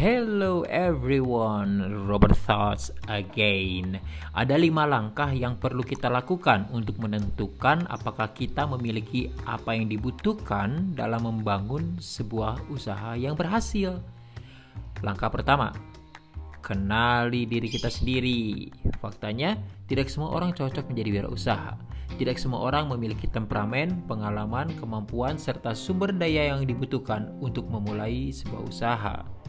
Hello everyone, Robert Thoughts again. Ada lima langkah yang perlu kita lakukan untuk menentukan apakah kita memiliki apa yang dibutuhkan dalam membangun sebuah usaha yang berhasil. Langkah pertama, kenali diri kita sendiri. Faktanya, tidak semua orang cocok menjadi wirausaha. Tidak semua orang memiliki temperamen, pengalaman, kemampuan, serta sumber daya yang dibutuhkan untuk memulai sebuah usaha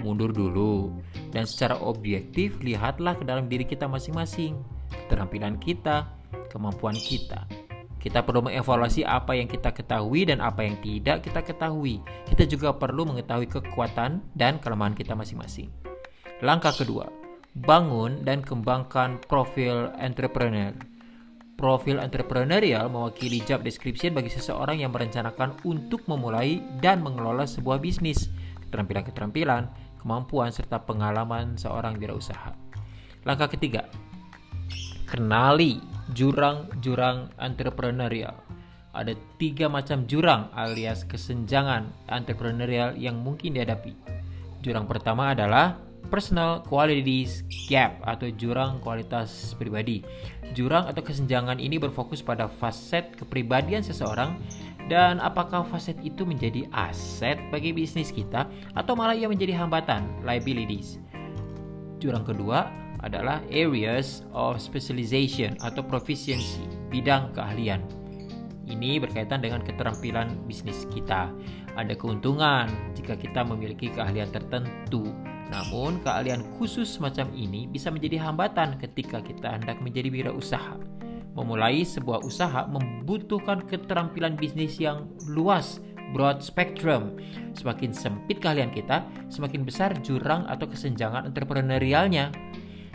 mundur dulu dan secara objektif lihatlah ke dalam diri kita masing-masing, keterampilan kita, kemampuan kita. Kita perlu mengevaluasi apa yang kita ketahui dan apa yang tidak kita ketahui. Kita juga perlu mengetahui kekuatan dan kelemahan kita masing-masing. Langkah kedua, bangun dan kembangkan profil entrepreneur. Profil entrepreneurial mewakili job description bagi seseorang yang merencanakan untuk memulai dan mengelola sebuah bisnis. Keterampilan-keterampilan kemampuan serta pengalaman seorang wirausaha. Langkah ketiga, kenali jurang-jurang entrepreneurial. Ada tiga macam jurang alias kesenjangan entrepreneurial yang mungkin dihadapi. Jurang pertama adalah personal qualities gap atau jurang kualitas pribadi. Jurang atau kesenjangan ini berfokus pada faset kepribadian seseorang dan apakah faset itu menjadi aset bagi bisnis kita atau malah ia menjadi hambatan, liabilities? Jurang kedua adalah areas of specialization atau proficiency, bidang keahlian. Ini berkaitan dengan keterampilan bisnis kita. Ada keuntungan jika kita memiliki keahlian tertentu. Namun, keahlian khusus semacam ini bisa menjadi hambatan ketika kita hendak menjadi wirausaha. Memulai sebuah usaha membutuhkan keterampilan bisnis yang luas, broad spectrum. Semakin sempit keahlian kita, semakin besar jurang atau kesenjangan entrepreneurialnya.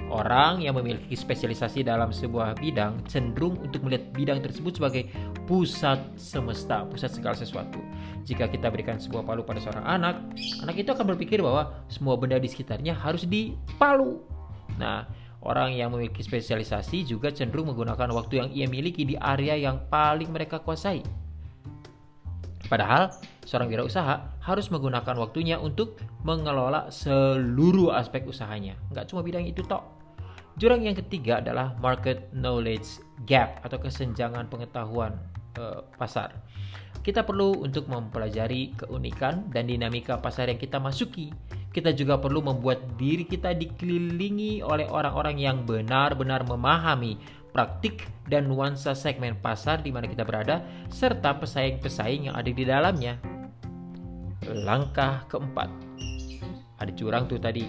Orang yang memiliki spesialisasi dalam sebuah bidang cenderung untuk melihat bidang tersebut sebagai pusat semesta, pusat segala sesuatu. Jika kita berikan sebuah palu pada seorang anak, anak itu akan berpikir bahwa semua benda di sekitarnya harus dipalu. Nah, Orang yang memiliki spesialisasi juga cenderung menggunakan waktu yang ia miliki di area yang paling mereka kuasai. Padahal, seorang wirausaha harus menggunakan waktunya untuk mengelola seluruh aspek usahanya. Nggak cuma bidang itu tok. Jurang yang ketiga adalah market knowledge gap atau kesenjangan pengetahuan uh, pasar. Kita perlu untuk mempelajari keunikan dan dinamika pasar yang kita masuki kita juga perlu membuat diri kita dikelilingi oleh orang-orang yang benar-benar memahami praktik dan nuansa segmen pasar di mana kita berada serta pesaing-pesaing yang ada di dalamnya. Langkah keempat. Ada jurang tuh tadi.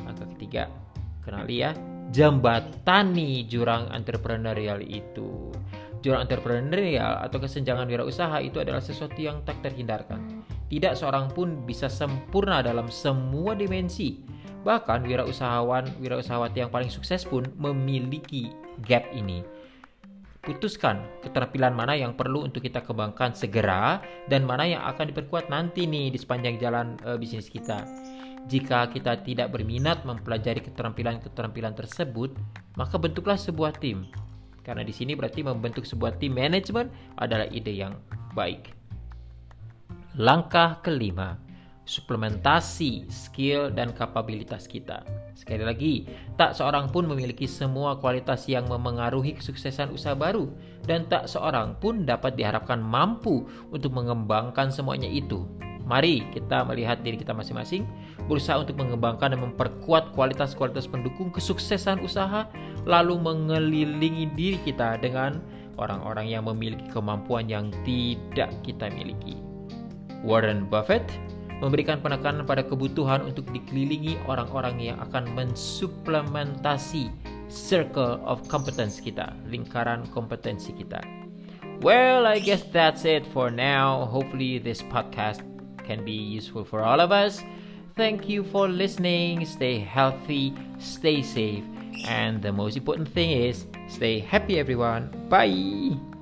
Langkah ketiga. Kenali ya, jembatani jurang entrepreneurial itu. Jurang entrepreneurial atau kesenjangan wirausaha itu adalah sesuatu yang tak terhindarkan tidak seorang pun bisa sempurna dalam semua dimensi. Bahkan wirausahawan, wirausahawati yang paling sukses pun memiliki gap ini. Putuskan keterampilan mana yang perlu untuk kita kembangkan segera dan mana yang akan diperkuat nanti nih di sepanjang jalan e, bisnis kita. Jika kita tidak berminat mempelajari keterampilan-keterampilan tersebut, maka bentuklah sebuah tim. Karena di sini berarti membentuk sebuah tim manajemen adalah ide yang baik. Langkah kelima, suplementasi skill dan kapabilitas kita. Sekali lagi, tak seorang pun memiliki semua kualitas yang memengaruhi kesuksesan usaha baru dan tak seorang pun dapat diharapkan mampu untuk mengembangkan semuanya itu. Mari kita melihat diri kita masing-masing, berusaha untuk mengembangkan dan memperkuat kualitas-kualitas pendukung kesuksesan usaha, lalu mengelilingi diri kita dengan orang-orang yang memiliki kemampuan yang tidak kita miliki. Warren Buffett memberikan penekanan pada kebutuhan untuk dikelilingi orang-orang yang akan mensuplementasi circle of competence kita, lingkaran kompetensi kita. Well, I guess that's it for now. Hopefully, this podcast can be useful for all of us. Thank you for listening. Stay healthy, stay safe, and the most important thing is stay happy, everyone. Bye.